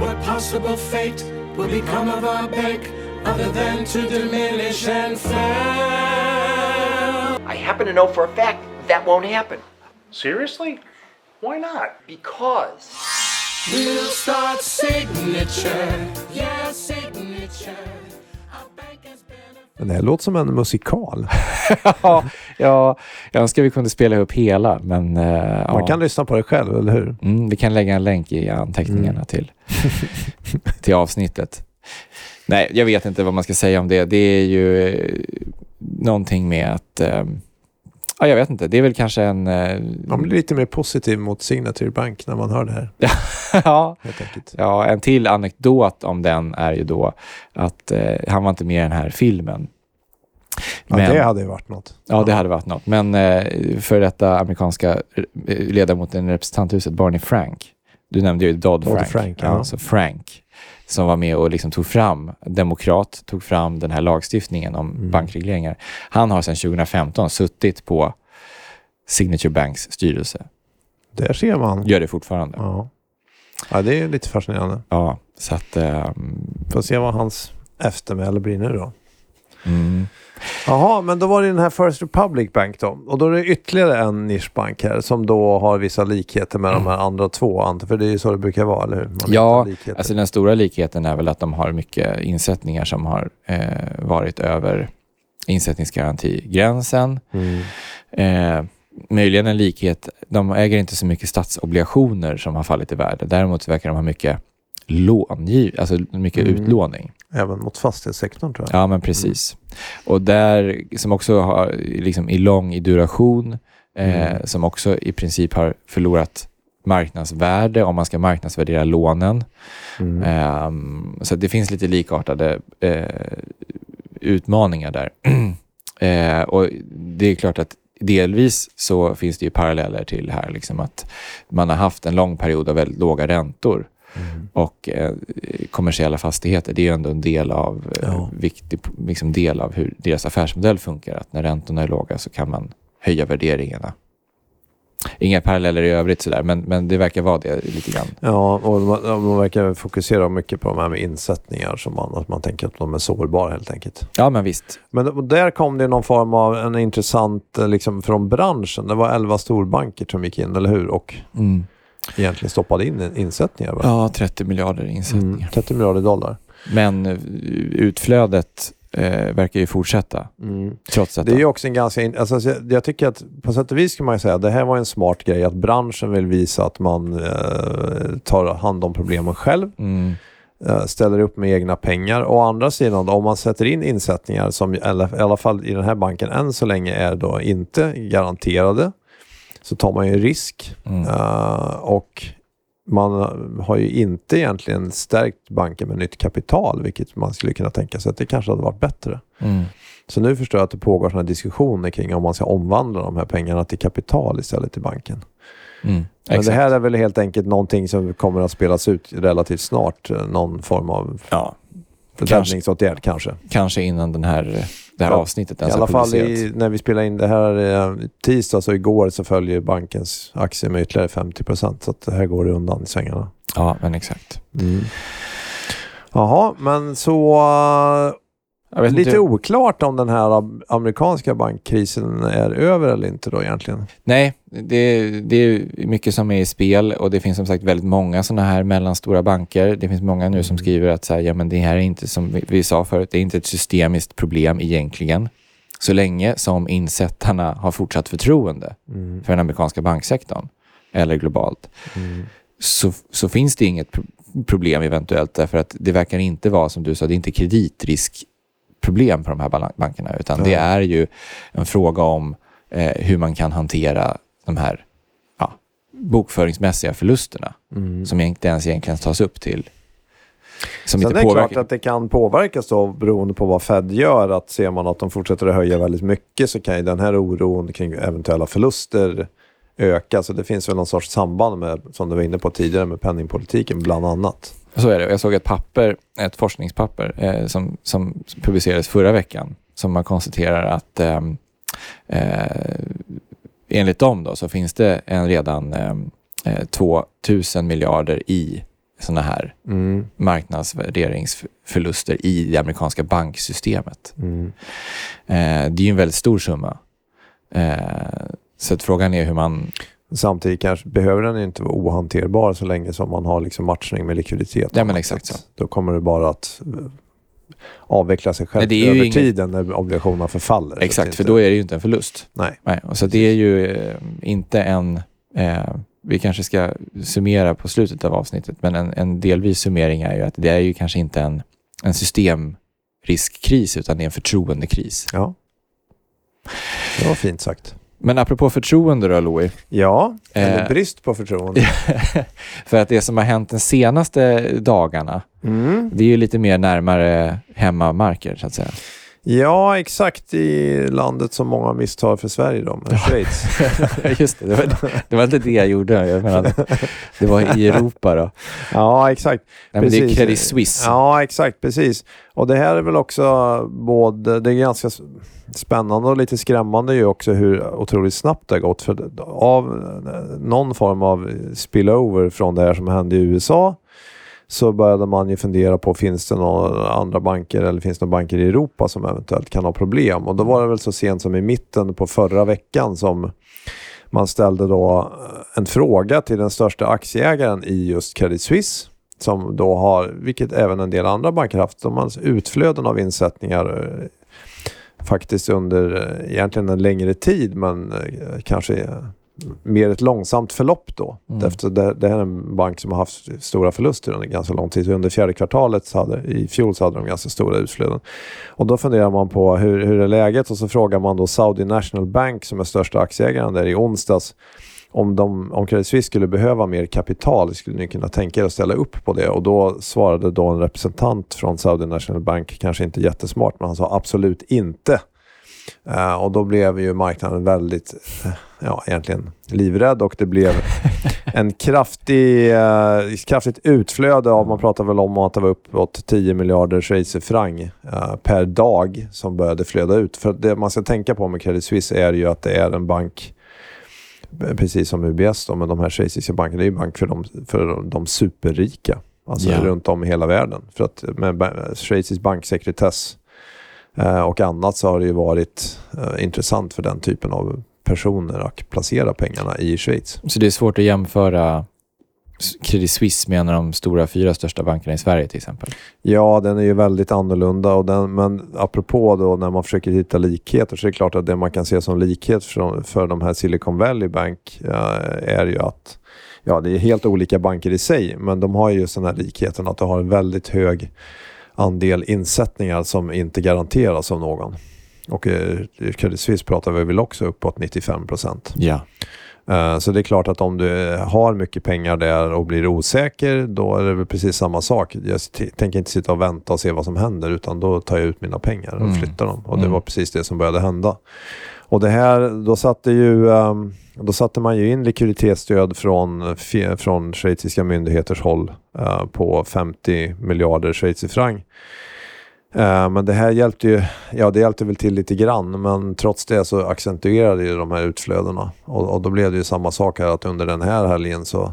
What possible fate will become of our bank other than to diminish and fail? I happen to know for a fact that won't happen Seriously? Why not? because We'll start signature, yeah, signature. Det här låter som en musikal. ja, ja, jag önskar vi kunde spela ihop hela, men eh, Man ja. kan lyssna på det själv, eller hur? mm, vi kan lägga en länk i anteckningarna Mm. till, till avsnittet. Nej, jag vet inte vad man ska säga om det. Det är ju eh, någonting med att... Eh, ja, jag vet inte. Det är väl kanske en... Eh, Man blir lite mer positiv mot Signature Bank när man hör det här. ja. Ja, en till anekdot om den är ju då att eh, han var inte med i den här filmen. Ja, Men- det hade ju varit något. Ja, det hade varit något. Men eh, för detta amerikanska eh, ledamoten i representanthuset, Barney Frank. Du nämnde ju Dodd Frank. Frank, ja. ja. Så Frank, som var med och liksom tog fram, demokrat, tog fram den här lagstiftningen om Mm. bankregleringar. Han har sedan 2015 suttit på Signature Banks styrelse. Där ser man. Gör det fortfarande. Ja, Ja. ja, det är lite fascinerande. så att... ehm, Får se vad hans eftermäle blir nu då. mm. Jaha, men då var det den här First Republic Bank då. Och då är det ytterligare en nischbank här som då har vissa likheter med de här andra två. För det är ju så det brukar vara, eller hur? Man Ja. Alltså den stora likheten är väl att de har mycket insättningar som har eh, varit över insättningsgarantigränsen. Mm. Eh, möjligen en likhet, de äger inte så mycket statsobligationer som har fallit i värde. Däremot verkar de ha mycket långiv, alltså mycket Mm. utlåning. Även mot fastighetssektorn tror jag. Ja, men precis. Och där, som också har liksom i lång i duration, eh, Mm. som också i princip har förlorat marknadsvärde om man ska marknadsvärdera lånen. Ehm, så att det finns lite likartade eh, utmaningar där. eh, och det är klart att delvis så finns det ju paralleller till här, liksom att man har haft en lång period av väldigt låga räntor. Och eh, kommersiella fastigheter, det är ju ändå en del av, eh, Ja. viktig liksom del av hur deras affärsmodell funkar. Att när räntorna är låga så kan man höja värderingarna. Inga paralleller i övrigt sådär, men, men det verkar vara det lite grann. Ja, och man, man verkar fokusera mycket på de här med insättningar. Som man, att man tänker att de är sårbara helt enkelt. Ja, men visst. Men där kom det någon form av en intressant eh, liksom, från branschen. Det var 11 storbanker som gick in, eller hur? Och Mm. Egentligen stoppade in insättningar. Va? Ja, 30 miljarder insättningar. Mm, 30 miljarder dollar. Men eh, utflödet eh, verkar ju fortsätta, trots detta. Det är ju också en ganska... In, alltså, jag, jag tycker att på sätt och vis kan man säga att det här var en smart grej. Att branschen vill visa att man eh, tar hand om problemen själv. Mm. eh, ställer upp med egna pengar. Å andra sidan, om man sätter in insättningar som i alla, i alla fall i den här banken än så länge är då inte garanterade, så tar man ju risk. Mm. Eh, och man har ju inte egentligen stärkt banken med nytt kapital, vilket man skulle kunna tänka sig att det kanske hade varit bättre. Mm. Så nu förstår jag att det pågår sådana diskussioner kring om man ska omvandla de här pengarna till kapital istället i banken. Mm. Men det här är väl helt enkelt någonting som kommer att spelas ut relativt snart. eh, Någon form av Ja, Räddningsåtgärd kanske. kanske innan den här, det här Ja, avsnittet I ens alla har fall i, när vi spelar in det här eh, tisdag så igår så följer bankens aktie med ytterligare 50 procent. Så att det här går det undan i svängarna. Ja, men exakt. Jaha, men så lite inte, oklart om den här am- amerikanska bankkrisen är över eller inte då egentligen. Nej, det, det är mycket som är i spel och det finns som sagt väldigt många sådana här mellanstora banker. Det finns många nu som skriver att så här, ja, men det här är inte som vi, vi sa förut, det är inte ett systemiskt problem egentligen. Så länge som insättarna har fortsatt förtroende för den amerikanska banksektorn eller globalt så, så finns det inget pro- problem eventuellt därför att det verkar inte vara som du sa, det är inte kreditriskproblem på de här bankerna utan det är ju en fråga om eh, hur man kan hantera de här ja, bokföringsmässiga förlusterna som inte ens egentligen tas upp till. Som Sen är det påverkar. klart att det kan påverkas då beroende på vad Fed gör. Att ser man att de fortsätter att höja väldigt mycket så kan ju den här oron kring eventuella förluster öka. Så det finns väl någon sorts samband med, som du var inne på tidigare, med penningpolitiken bland annat. Så är det. Jag såg ett papper, ett forskningspapper eh, som, som publicerades förra veckan som man konstaterar att ehm, eh, enligt dem då, så finns det en redan ehm, eh, 2000 miljarder i sådana här marknadsvärderingsförluster i det amerikanska banksystemet. Eh, det är ju en väldigt stor summa. Eh, så frågan är hur man... Samtidigt kanske behöver den inte vara ohanterbar så länge som man har liksom matchning med likviditet. Ja, men exakt så. Då kommer det bara att eh, avveckla sig själv Nej, över ingen- tiden när obligationerna förfaller. Exakt, att för inte- då är det ju inte en förlust. Nej. Nej, och så det är ju eh, inte en... Eh, vi kanske ska summera på slutet av avsnittet, men en, en delvis summering är ju att det är ju kanske inte en, en systemriskkris, utan det är en förtroendekris. Ja. Det var fint sagt. Men apropå förtroende då, Louis. Ja, eller Eh. brist på förtroende. För att det som har hänt de senaste dagarna, Mm. det är ju lite mer närmare hemmamarker, så att säga. Ja, exakt i landet som många misstar för Sverige då, med Schweiz. Just det, det var, det var inte det jag gjorde. Jag menade, det var i Europa då. Ja, exakt. Nej, men det är. Credit Suisse. Ja, exakt, precis. Och det här är väl också både, det är ganska spännande och lite skrämmande ju också hur otroligt snabbt det har gått. För av någon form av spillover från det här som hände i USA så började man ju fundera på finns det några andra banker eller finns det några banker i Europa som eventuellt kan ha problem. Och då var det väl så sent som i mitten på förra veckan som man ställde då eh, en fråga till den största aktieägaren i just Credit Suisse som då har, vilket även en del andra banker haft, de har utflöden av insättningar eh, faktiskt under eh, egentligen en längre tid men kanske mer ett långsamt förlopp då. Efter det, det här är en bank som har haft stora förluster under ganska lång tid. Under fjärde kvartalet hade, i fjol så hade de ganska stora utflöden. Och då funderar man på hur, hur är läget och så frågar man då Saudi National Bank som är största aktieägaren där i onsdags om, de, om Credit Suisse skulle behöva mer kapital skulle ni kunna tänka er att ställa upp på det? Och då svarade då en representant från Saudi National Bank, kanske inte jättesmart, men han sa absolut inte. Eh, och då blev ju marknaden väldigt, eh, ja egentligen livrädd och det blev en kraftig, eh, kraftigt utflöde av, man pratar väl om att det var uppåt 10 miljarder schweizerfranc per dag som började flöda ut. För det man ska tänka på med Credit Suisse är ju att det är en bank precis som UBS då, men de här schweiziska bankerna, det är ju bank för de, för de superrika. Alltså Ja. runt om i hela världen. För att med schweizisk banksekretess och annat så har det ju varit eh, intressant för den typen av personer att placera pengarna i Schweiz. Så det är svårt att jämföra Credit Suisse med en av de stora fyra största bankerna i Sverige till exempel. Ja, den är ju väldigt annorlunda. Och den, men apropå då när man försöker hitta likheter så är det klart att det man kan se som likhet för, för de här Silicon Valley Bank eh, är ju att ja, det är helt olika banker i sig, men de har ju just den här likheten att de har en väldigt hög andel insättningar som inte garanteras av någon. Och eh, i Credit Suisse pratar vi väl också uppåt 95 procent. Ja. Eh, Så det är klart att om du har mycket pengar där och blir osäker, då är det väl precis samma sak. Jag tänker inte sitta och vänta och se vad som händer, utan då tar jag ut mina pengar och Mm. flyttar dem. Och det Mm. var precis det som började hända. Och det här, då satte ju, ehm, då satte man ju in likviditetsstöd från, från schweiziska myndigheters håll eh, på 50 miljarder schweizerfranc. Eh, Eh, men det här hjälpte ju, ja det hjälpte väl till lite grann, men trots det så accentuerade ju de här utflödena. Och, och då blev det ju samma sak här, att under den här helgen så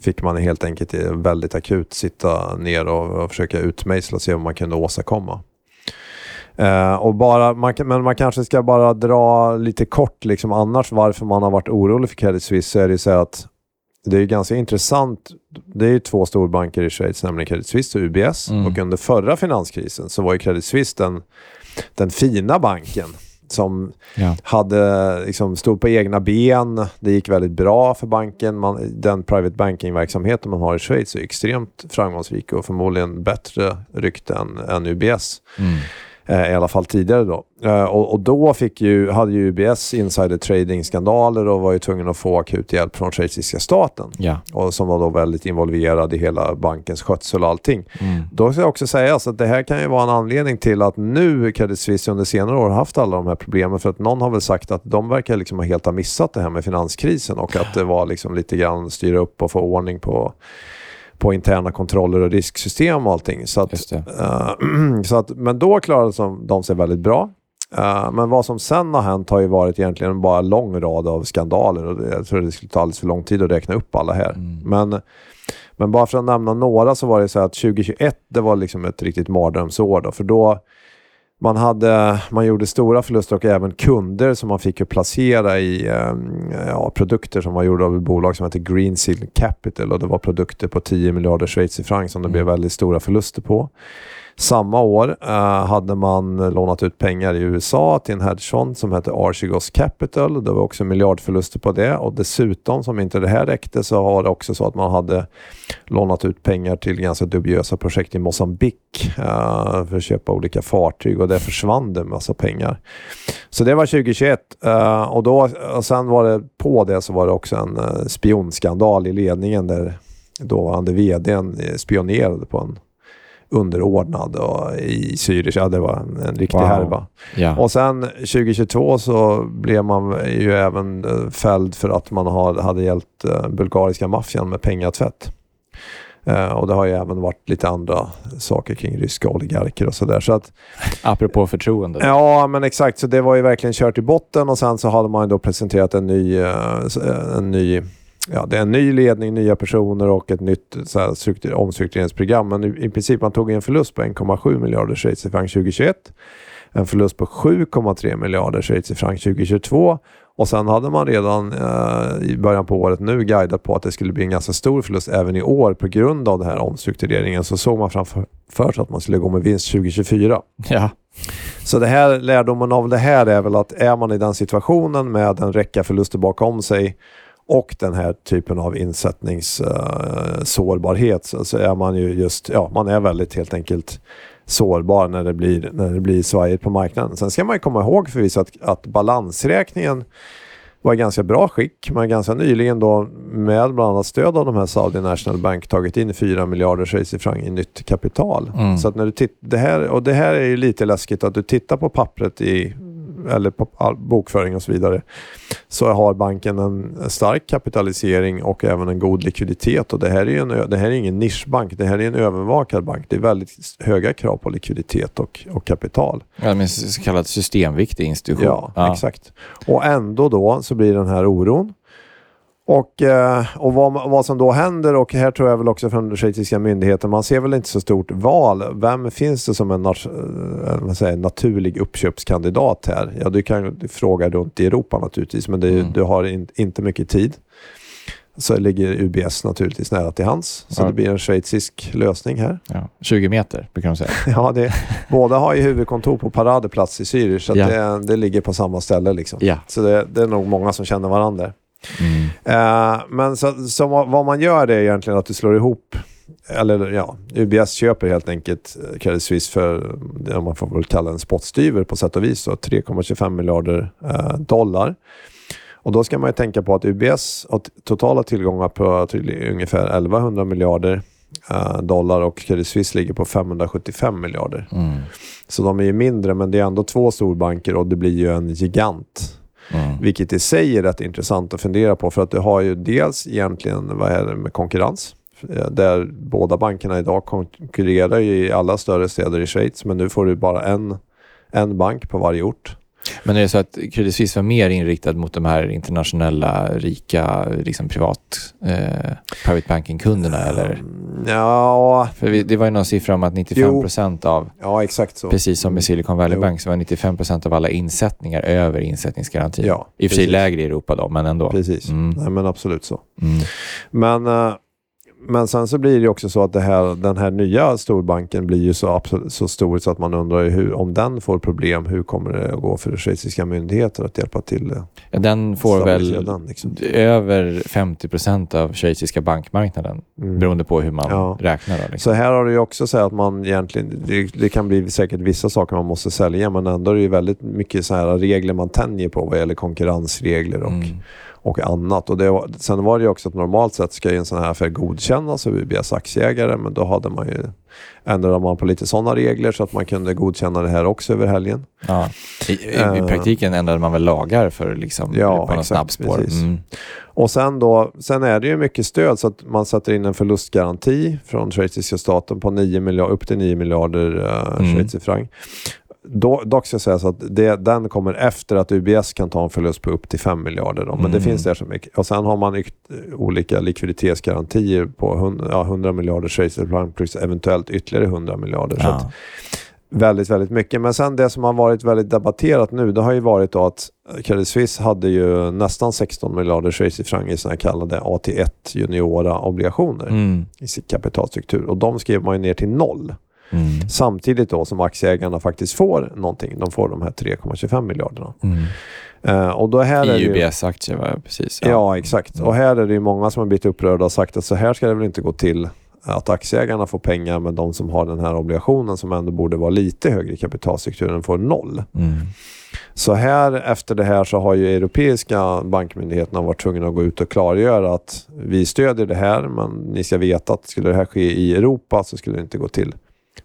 fick man helt enkelt väldigt akut sitta ner och, och försöka utmejsla och se vad man kunde åstadkomma. Eh, och bara, man, men man kanske ska bara dra lite kort liksom annars varför man har varit orolig för Credit Suisse så är det ju så här att det är ganska intressant. Det är ju två storbanker i Schweiz, nämligen Credit Suisse och UBS. Mm. Och under förra finanskrisen så var ju Credit Suisse den, den fina banken som Ja. hade, liksom, stod på egna ben. Det gick väldigt bra för banken. Man, den private banking-verksamheten man har i Schweiz är extremt framgångsrik och förmodligen bättre rykte än, än UBS. Mm. Eh, I alla fall tidigare då. Eh, och, och då fick ju, hade ju UBS insider trading-skandaler och var ju tvungen att få akut hjälp från schweiziska staten. Ja. Och som var då väldigt involverad i hela bankens skötsel och allting. Mm. Då ska jag också säga så att det här kan ju vara en anledning till att nu Credit Suisse under senare år har haft alla de här problemen. För att någon har väl sagt att de verkar liksom helt ha missat det här med finanskrisen och att det var liksom lite grann styra upp och få ordning på på interna kontroller och risksystem och allting. Så att, eh, så att, men då klarade de- sig väldigt bra. Eh, men vad som sen har hänt har ju varit egentligen bara en lång rad av skandaler och jag tror det skulle ta alldeles för lång tid att räkna upp alla här. Men, men bara för att nämna några så var det så att 2021 det var liksom ett riktigt mardrömsår då, för då man, hade, man gjorde stora förluster och även kunder som man fick placera i eh, ja, produkter som var gjorda av ett bolag som heter Green Seal Capital och det var produkter på 10 miljarder schweizerfranc som det blev väldigt stora förluster på. Samma år eh, hade man lånat ut pengar i USA till en hedgefond som hette Archegos Capital. Det var också miljardförluster på det och dessutom, som inte det här räckte, så var det också så att man hade lånat ut pengar till ganska dubiösa projekt i Mosambik eh, för att köpa olika fartyg och där försvann det en massa pengar. Så det var 2021 eh, och, då, och sen var det på det så var det också en eh, spionskandal i ledningen där dåvarande vdn spionerade på en underordnad och i Zürich. Ja, det var en, en riktig Wow. härva. Ja. Och sen 2022 så blev man ju även eh, fälld för att man hade hjälpt eh, bulgariska maffian med pengatvätt. Eh, och det har ju även varit lite andra saker kring ryska oligarker och sådär. Så att, Apropå förtroende. ja, men exakt. Så det var ju verkligen kört i botten och sen så hade man ju då presenterat en ny, en ny Ja, det är en ny ledning, nya personer och ett nytt så här, struktur, omstruktureringsprogram. Men i, i princip man tog en förlust på 1,7 miljarder schweizerfranc 2021 en förlust på 7,3 miljarder schweizerfranc 2022 och sen hade man redan eh, i början på året nu guidat på att det skulle bli en ganska stor förlust även i år på grund av den här omstruktureringen. Så såg man framför för sig att man skulle gå med vinst 2024. Ja. Så det här, lärdomen av det här är väl att är man i den situationen med en räcka förluster bakom sig och den här typen av insättningssårbarhet så, så är man ju just, ja man är väldigt helt enkelt sårbar när det blir, när det blir svajigt på marknaden. Sen ska man ju komma ihåg förvisso att, att balansräkningen var i ganska bra skick. Man har ganska nyligen då med bland annat stöd av de här Saudi National Bank tagit in 4 miljarder schweizerfranc i nytt kapital. Mm. Så att när du titt- det här, och det här är ju lite läskigt att du tittar på pappret i eller bokföring och så vidare, så har banken en stark kapitalisering och även en god likviditet. Och det här är en, det här är ingen nischbank, det här är en övervakad bank. Det är väldigt höga krav på likviditet och, och kapital. Ja, men så kallad systemviktig institution. Ja, exakt. Och ändå då så blir den här oron. Och, eh, och vad, vad som då händer, och här tror jag väl också från schweiziska myndigheten, man ser väl inte så stort val. Vem finns det som en nat- eh, säger, naturlig uppköpskandidat här? Ja, du kan ju fråga runt i Europa naturligtvis, men det, Mm. du har in, inte mycket tid. Så ligger UBS naturligtvis nära till hands. Så Ja. det blir en schweizisk lösning här. Ja, 20 meter brukar de säga. Ja, det, båda har ju huvudkontor på Paradeplats i Zürich, så Ja. det, det ligger på samma ställe. Liksom. Så det, det är nog många som känner varandra. Mm. Eh, men så, så vad man gör det är egentligen att du slår ihop, eller ja, UBS köper helt enkelt eh, Credit Suisse för man får väl kalla en spottstyver på sätt och vis, då, 3,25 miljarder eh, dollar. Och då ska man ju tänka på att UBS har totala tillgångar på till ungefär 1100 miljarder dollar och Credit Suisse ligger på 575 miljarder. Mm. Så de är ju mindre, men det är ändå två storbanker och det blir ju en gigant. Mm. Vilket i sig är rätt intressant att fundera på för att du har ju dels egentligen vad är det med konkurrens. Eh, där båda bankerna idag konkurrerar ju i alla större städer i Schweiz men nu får du bara en, en bank på varje ort. Men är det så att Credit Suisse var mer inriktad mot de här internationella, rika, liksom privat, eh, private banking-kunderna eller? Ja, För vi, det var ju någon siffra om att 95 procent av, ja exakt så. precis som med Silicon Valley Jo. Bank, så var 95 procent av alla insättningar över insättningsgarantin. Ja, I och för sig lägre i Europa då, men ändå. Precis, Mm. Nej, men absolut så. Mm. Men, eh, men sen så blir det också så att här, den här nya storbanken blir ju så, absolut, så stor så att man undrar hur, om den får problem, hur kommer det att gå för schweiziska myndigheter att hjälpa till? Ja, Den får väl den, liksom. över 50 procent av schweiziska bankmarknaden, Mm. beroende på hur man Ja. räknar. Då, liksom. Så här har du också så att man egentligen, det, det kan bli säkert vissa saker man måste sälja, men ändå är det ju väldigt mycket så här regler man tänjer på vad gäller konkurrensregler och, Mm. Och annat. Och det var, sen var det ju också att normalt sett ska ju en sån här affär godkännas av UBS aktieägare, men då hade man ju, ändrade man på lite sådana regler så att man kunde godkänna det här också över helgen. Ja. I, i, I Eh. praktiken ändrade man väl lagar för liksom, Ja, på något snabbspår. Mm. Och sen då, sen är det ju mycket stöd så att man sätter in en förlustgaranti från schweiziska staten på 9 miljarder, upp till 9 miljarder uh, Mm. schweizerfranc. Då, dock ska sägas att det, den kommer efter att UBS kan ta en förlust på upp till 5 miljarder. Då, men det Mm. finns där så mycket. Och sen har man ykt, olika likviditetsgarantier på 100, ja, 100 miljarder schweizerfranc plus eventuellt ytterligare 100 miljarder. Så Ja. att, väldigt, väldigt mycket. Men sen det som har varit väldigt debatterat nu, det har ju varit då att Credit Suisse hade ju nästan 16 miljarder schweizerfranc i här kallade AT1 juniora obligationer Mm. i sin kapitalstruktur. Och de skrev man ju ner till noll. Mm. Samtidigt då som aktieägarna faktiskt får någonting. De får de här 3,25 miljarderna. Mm. Eh, och då här är det I ju, precis. Ja, exakt. Mm. Och här är det ju många som har blivit upprörda och sagt att så här ska det väl inte gå till att aktieägarna får pengar men de som har den här obligationen som ändå borde vara lite högre i kapitalstrukturen får noll. Mm. Så här efter det här så har ju europeiska bankmyndigheterna varit tvungna att gå ut och klargöra att vi stödjer det här men ni ska veta att skulle det här ske i Europa så skulle det inte gå till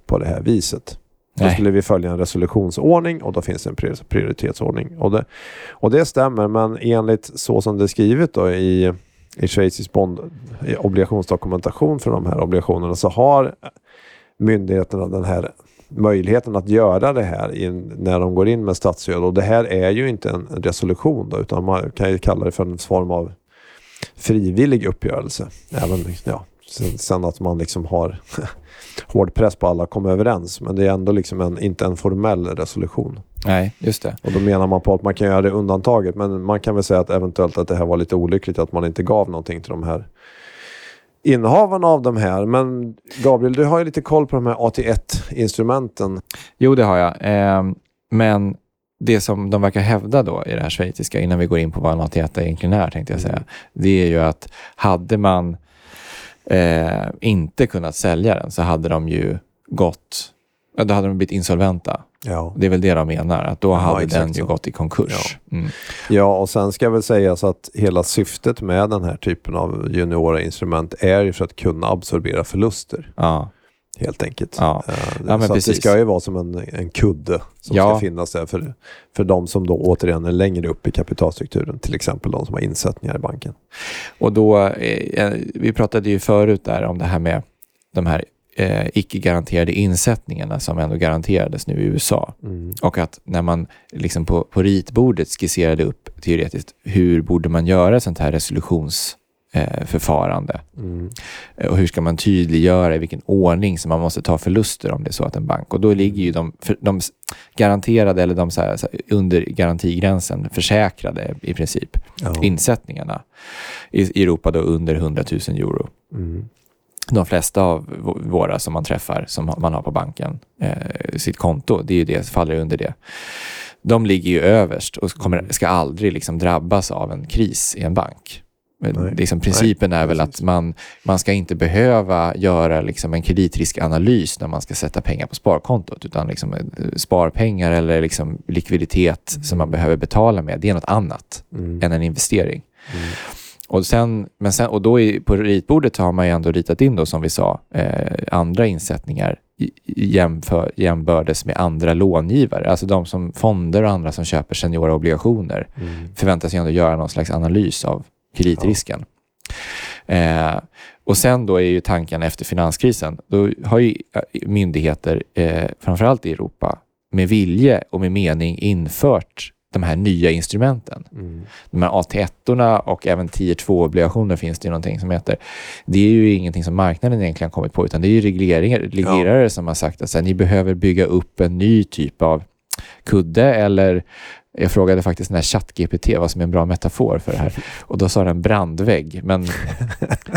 på det här viset. Då Nej. skulle vi följa en resolutionsordning och då finns det en prior- prioritetsordning. Och det, och det stämmer men enligt så som det är skrivet då i, i schweizisk bond, i obligationsdokumentation för de här obligationerna så har myndigheterna den här möjligheten att göra det här i, när de går in med statsstöd. Och det här är ju inte en resolution då, utan man kan ju kalla det för en form av frivillig uppgörelse. Även, ja, sen, sen att man liksom har hård press på alla att komma överens. Men det är ändå liksom en, inte en formell resolution. Nej, just det. Och då menar man på att man kan göra det undantaget. Men man kan väl säga att eventuellt att det här var lite olyckligt att man inte gav någonting till de här innehavarna av de här. Men Gabriel, du har ju lite koll på de här AT1-instrumenten. Jo, det har jag. Ehm, men det som de verkar hävda då i det här schweiziska, innan vi går in på vad en AT1 egentligen är, tänkte jag säga, det är ju att hade man eh, inte kunnat sälja den så hade de ju gått Ja, då hade de blivit insolventa. Ja. Det är väl det de menar, att då hade exakt den ju så. gått i konkurs. Mm. ja, och sen ska väl sägas att hela syftet med den här typen av juniora instrument är ju för att kunna absorbera förluster. Ja. Helt enkelt. Ja. Eh, Ja, så det ska ju vara som en, en kudde som Ja. ska finnas där för, för de som då återigen är längre upp i kapitalstrukturen, till exempel de som har insättningar i banken. Och då, eh, vi pratade ju förut där om det här med de här eh, icke-garanterade insättningarna som ändå garanterades nu i USA. Och att när man liksom på, på ritbordet skisserade upp teoretiskt hur borde man göra sånt här resolutionsförfarande eh, förfarande? Eh, Och hur ska man tydliggöra i vilken ordning som man måste ta förluster om det är så att en bank... Och då ligger ju de, de garanterade eller de så här, så här, under garantigränsen försäkrade i princip Ja. insättningarna i, i Europa då under 100 000 euro. De flesta av våra som man träffar, som man har på banken, eh, sitt konto, det är ju det, faller under det. De ligger ju överst och kommer, ska aldrig liksom drabbas av en kris i en bank. Nej. Liksom, principen Nej, är väl precis. att man, man ska inte behöva göra liksom en kreditrisk-analys när man ska sätta pengar på sparkontot, utan liksom, eh, sparpengar eller liksom likviditet som Mm. man behöver betala med, det är något annat än en investering. Och, sen, men sen, och då i, på ritbordet har man ju ändå ritat in då, som vi sa, eh, andra insättningar jämför, jämbördes med andra långivare. Alltså de som fonder och andra som köper seniora obligationer förväntas ju ändå göra någon slags analys av kreditrisken. Eh, och sen då är ju tanken efter finanskrisen, då har ju eh, myndigheter, eh, framförallt i Europa, med vilje och med mening infört de här nya instrumenten. De här AT1 och även tier 2-obligationer finns det ju någonting som heter. Det är ju ingenting som marknaden egentligen kommit på, utan det är ju reglerare som har sagt att så här, ni behöver bygga upp en ny typ av kudde eller jag frågade faktiskt den här ChatGPT vad som är en bra metafor för det här och då sa den brandvägg. Men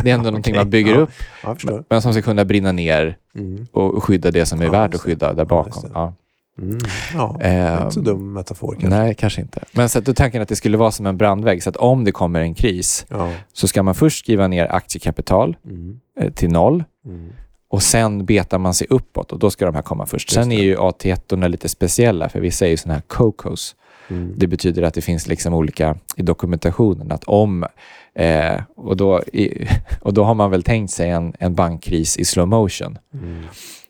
det är ändå någonting man bygger ja. upp förstår. men som ska kunna brinna ner Mm. och skydda det som är Ja, värt att just det. skydda där Ja, bakom. just det. Ja, Mm. Ja, Ehm, inte så dum metafor kanske. Nej, kanske inte. Men så att tanken att det skulle vara som en brandvägg, så att om det kommer en kris Ja. så ska man först skriva ner aktiekapital Mm. eh, till noll Mm. och sen betar man sig uppåt och då ska de här komma först. Sen är ju AT1 lite speciella för vissa är ju sådana här COCOs. Mm. Det betyder att det finns liksom olika i dokumentationen att om eh, och, då, i, och då har man väl tänkt sig en, en bankkris i slow motion. Mm.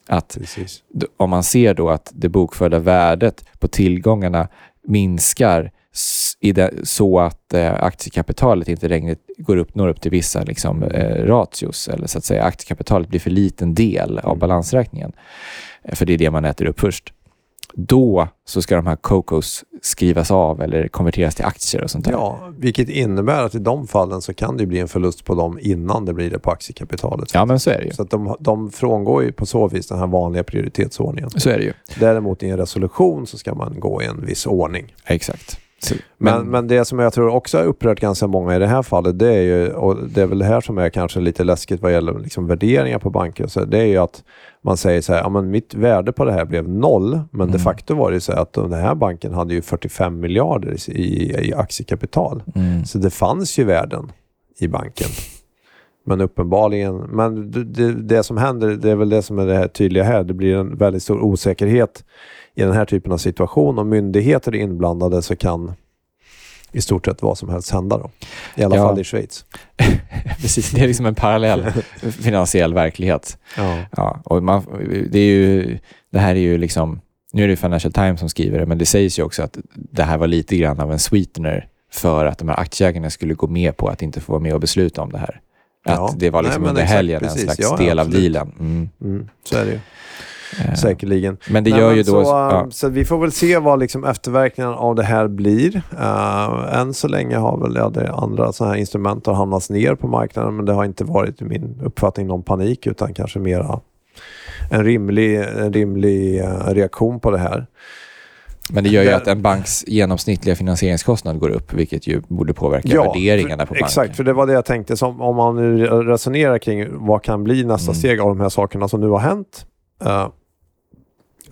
Att Precis. om man ser då att det bokförda värdet på tillgångarna minskar det, så att eh, aktiekapitalet inte längre går upp, når upp till vissa liksom, eh, ratios, eller så att säga aktiekapitalet blir för liten del av balansräkningen, eh, för det är det man äter upp först. Då så ska de här COCOs skrivas av eller konverteras till aktier och sånt där. Ja, vilket innebär att i de fallen så kan det bli en förlust på dem innan det blir det på aktiekapitalet. Ja, men så är det ju. Så att de, de frångår ju på så vis den här vanliga prioritetsordningen. Så är det ju. Däremot i en resolution så ska man gå i en viss ordning. Exakt. Men, men, det som jag tror också har upprört ganska många i det här fallet, det är ju, och det är väl det här som är kanske lite läskigt vad gäller liksom värderingar på banker, så, det är ju att man säger så här, ja men mitt värde på det här blev noll, men Mm. de facto var det ju så att den här banken hade ju 45 miljarder i, i aktiekapital. Mm. Så det fanns ju värden i banken. Men uppenbarligen, men det, det, det som händer, det är väl det som är det här tydliga här, det blir en väldigt stor osäkerhet i den här typen av situation. Om myndigheter är inblandade så kan i stort sett vad som helst hända då. I alla Ja. fall i Schweiz. Precis, det är liksom en parallell finansiell verklighet. Ja. Ja, och man, det, är ju, det här är ju liksom, nu är det Financial Times som skriver det, men det sägs ju också att det här var lite grann av en sweetener för att de här aktieägarna skulle gå med på att inte få vara med och besluta om det här. Att Ja. det var Nej, liksom men under helgen en slags Ja, del av absolut. dealen. Mm. Mm, så är det ju. Eh, Säkerligen. Men det Nej, gör men ju så, då... äh, ja. så vi får väl se vad liksom efterverkningarna av det här blir. Uh, än så länge har väl ja, det andra sådana här instrument har hamnat ner på marknaden men det har inte varit i min uppfattning någon panik utan kanske mera en rimlig, en rimlig eh, reaktion på det här. Men det gör ju där- att en banks genomsnittliga finansieringskostnad går upp, vilket ju borde påverka värderingarna på banken. Exakt, för det var det jag tänkte. Som, om man nu resonerar kring vad kan bli nästa Mm. steg av de här sakerna som nu har hänt. eh,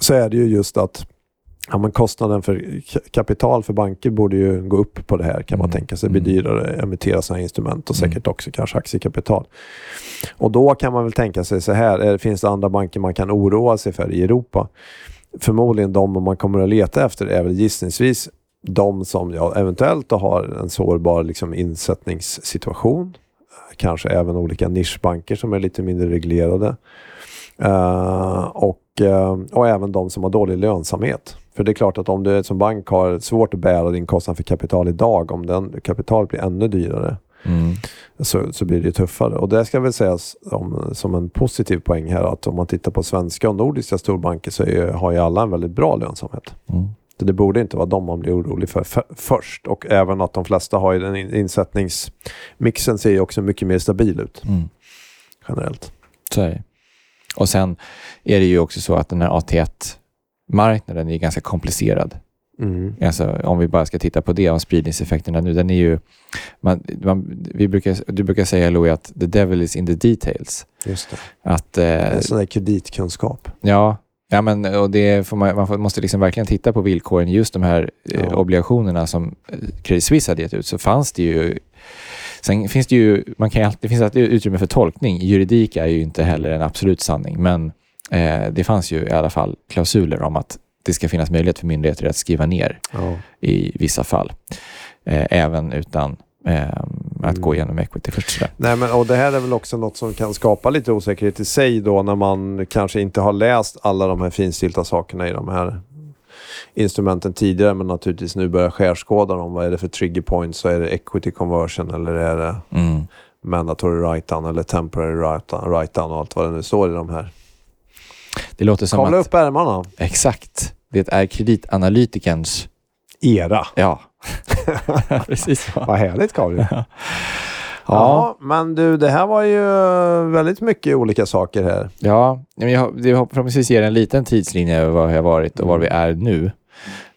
så är det ju just att Ja, men kostnaden för ka- kapital för banker borde ju gå upp på det här kan man Mm. tänka sig. Det blir Mm. dyrare att emittera sådana instrument och Mm. säkert också kanske aktiekapital. Och då kan man väl tänka sig så här, är, finns det andra banker man kan oroa sig för i Europa? Förmodligen de man kommer att leta efter är väl gissningsvis de som ja, eventuellt har en sårbar liksom, insättningssituation. Kanske även olika nischbanker som är lite mindre reglerade. Eh, och, och även de som har dålig lönsamhet. För det är klart att om du som bank har svårt att bära din kostnad för kapital idag, om den kapitalet blir ännu dyrare, Mm. så, så blir det tuffare. Och det ska väl sägas om, som en positiv poäng här att om man tittar på svenska och nordiska storbanker så är, har ju alla en väldigt bra lönsamhet. Mm. Så det borde inte vara de man blir orolig för f- först. Och även att de flesta har ju den in- insättningsmixen ser ju också mycket mer stabil ut Mm. generellt. Så. Och sen är det ju också så att den här AT1-marknaden är ganska komplicerad. Mm. Alltså, om vi bara ska titta på det, om spridningseffekterna nu. Den är ju, man, man, vi brukar, du brukar säga Louis att the devil is in the details. Just det. Att, eh, En sån där kreditkunskap. ja, ja men, och det man, man får, måste liksom verkligen titta på villkoren. Just de här eh, Ja. obligationerna som eh, Credit Suisse hade gett ut så fanns det ju Sen finns det ju, man kan alltid, det finns alltid utrymme för tolkning. Juridik är ju inte heller en absolut sanning, men eh, det fanns ju i alla fall klausuler om att det ska finnas möjlighet för myndigheter att skriva ner Ja. i vissa fall. Eh, även utan eh, att Mm. gå igenom equity först. Nej, men, och det här är väl också något som kan skapa lite osäkerhet i sig då när man kanske inte har läst alla de här finstilta sakerna i de här instrumenten tidigare men naturligtvis nu börjar skärskåda dem. Vad är det för trigger points? Så är det equity conversion eller är det Mm. mandatory write-down eller temporary write-down write-down och allt vad det nu står i de här. Det låter som Kavla att... upp ärmarna. Exakt. Det är kreditanalytikerns... Era. Ja. Precis så. Vad härligt Gabriel. ja. Men du, det här var ju väldigt mycket olika saker här. Ja, men jag, det förhoppningsvis ger en liten tidslinje över var jag har varit och var vi är nu.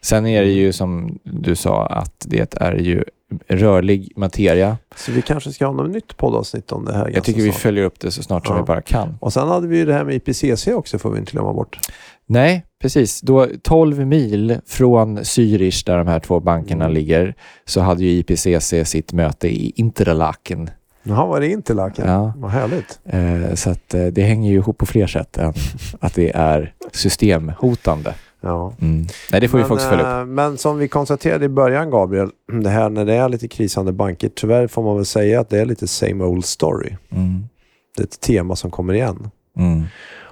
Sen är det ju som du sa att det är ju rörlig materia. Så vi kanske ska ha något nytt poddavsnitt om det här. Jag tycker vi snart. följer upp det så snart som Ja. vi bara kan. Och sen hade vi ju det här med IPCC också får vi inte glömma bort. Nej, precis. Då 12 mil från Zürich, där de här två bankerna Mm. ligger, så hade ju IPCC sitt möte i Interlaken. Jaha, var det Interlaken? Ja. Vad härligt. Eh, så att, eh, det hänger ju ihop på fler sätt än att det är systemhotande. Ja. Mm. Nej, det får vi faktiskt följa upp. eh, men som vi konstaterade i början Gabriel, det här när det är lite krisande banker, tyvärr får man väl säga att det är lite same old story. Mm. Det är ett tema som kommer igen. Mm.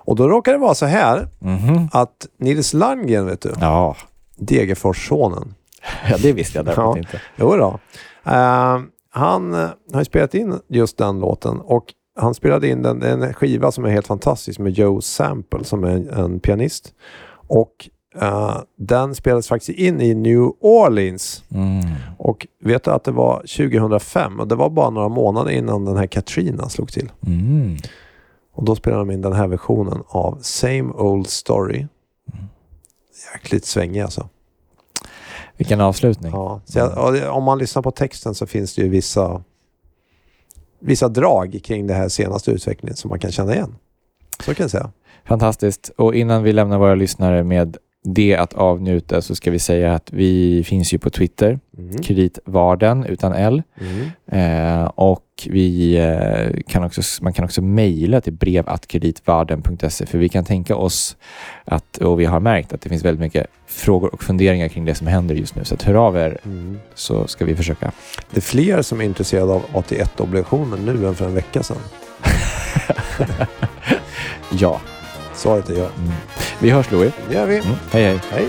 Och då råkar det vara så här Mhm. att Nils Landgren, vet du, Ja. Degerfors-sonen, ja, det visste jag däremot Ja. inte. Jo då. Eh, han eh, har ju spelat in just den låten och han spelade in den, en skiva som är helt fantastisk med Joe Sample som är en, en pianist. Och eh, den spelades faktiskt in i New Orleans. Mm. Och vet du att det var 2005 och det var bara några månader innan den här Katrina slog till. Mm. Och då spelade de in den här versionen av Same Old Story. Jäkligt svängig alltså. Vilken avslutning. Ja, jag, om man lyssnar på texten så finns det ju vissa, vissa drag kring det här senaste utvecklingen som man kan känna igen. Så kan jag säga. Fantastiskt. Och innan vi lämnar våra lyssnare med det att avnjuta så ska vi säga att vi finns ju på Twitter, Mm. Kreditvarden utan L. Mm. Eh, och vi, eh, kan också, man kan också mejla till brevatkreditvarden.se för vi kan tänka oss att, och vi har märkt att det finns väldigt mycket frågor och funderingar kring det som händer just nu. Så att hör av er Mm. så ska vi försöka. Det är fler som är intresserade av AT1-obligationer nu än för en vecka sedan. Ja. Svaret är ja. Mm. Vi hörs Louis. Det gör vi. Mm. Hej hej. Hej.